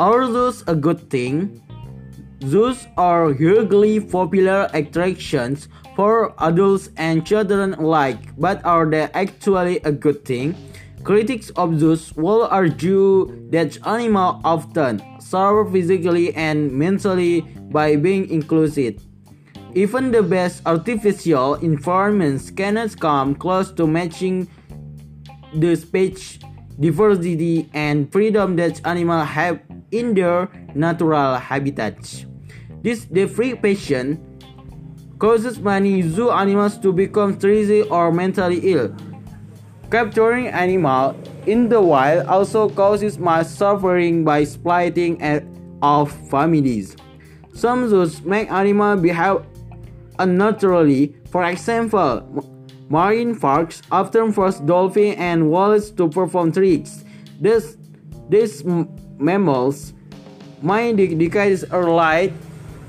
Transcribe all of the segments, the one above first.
Are those a good thing? Zoos are hugely popular attractions for adults and children alike, but are they actually a good thing? Critics of zoos will argue that animals often suffer physically and mentally by being inclusive. Even the best artificial environments cannot come close to matching the speech diversity and freedom that animals have in their natural habitats. This deprivation causes many zoo animals to become stressed or mentally ill. Capturing animals in the wild also causes much suffering by splitting of families. Some zoos make animals behave unnaturally. For example, marine parks often force dolphins and whales to perform tricks. This, these mammals might decades earlier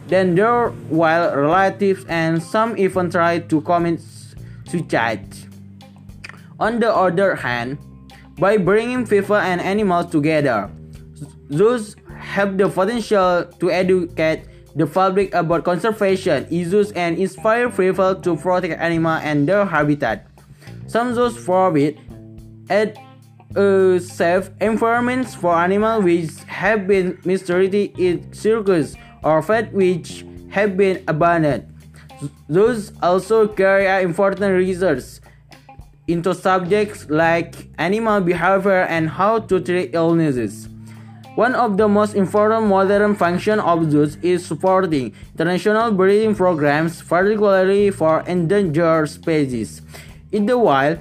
than their wild relatives and some even try to commit suicide. On the other hand, by bringing people and animals together, zoos have the potential to educate the public about conservation issues and inspire people to protect animals and their habitat. Some zoos forbid a safe environments for animals which have been mistreated in circus or fed which have been abandoned. Those also carry important research into subjects like animal behavior and how to treat illnesses. One of the most important modern functions of zoos is supporting international breeding programs, particularly for endangered species. In the wild,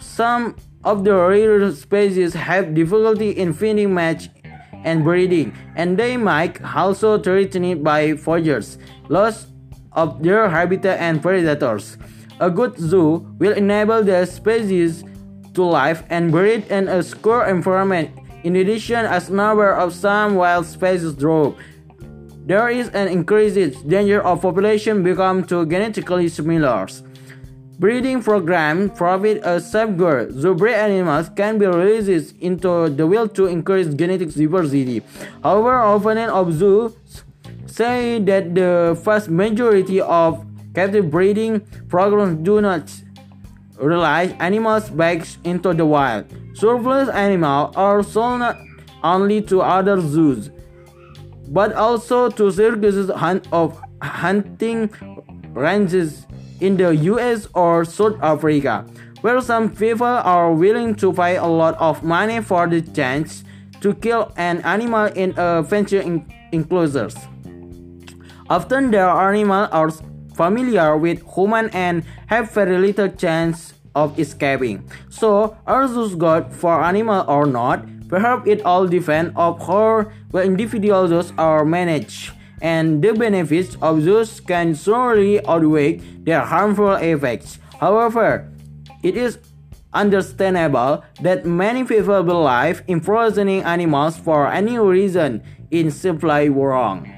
some of the rare species have difficulty in finding match and breeding, and they might also threatened by poachers, loss of their habitat and predators. A good zoo will enable the species to live and breed in a secure environment in addition, as number of some wild species drop, there is an increased danger of population become too genetically similar. Breeding program provide a safeguard. The bred animals can be released into the wild to increase genetic diversity. However, opponents of zoos say that the vast majority of captive breeding programs do not release animals back into the wild. Surplus animals are sold not only to other zoos, but also to circuses of hunting ranges in the US or South Africa, where some people are willing to pay a lot of money for the chance to kill an animal in a fenced enclosures. Often the animals are familiar with human and have very little chance of escaping. So, are zoos good for animal or not? Perhaps it all depends on how the individuals are managed, and the benefits of zoos can surely outweigh their harmful effects. However, it is understandable that many people believe imprisoning animals for any reason is simply wrong.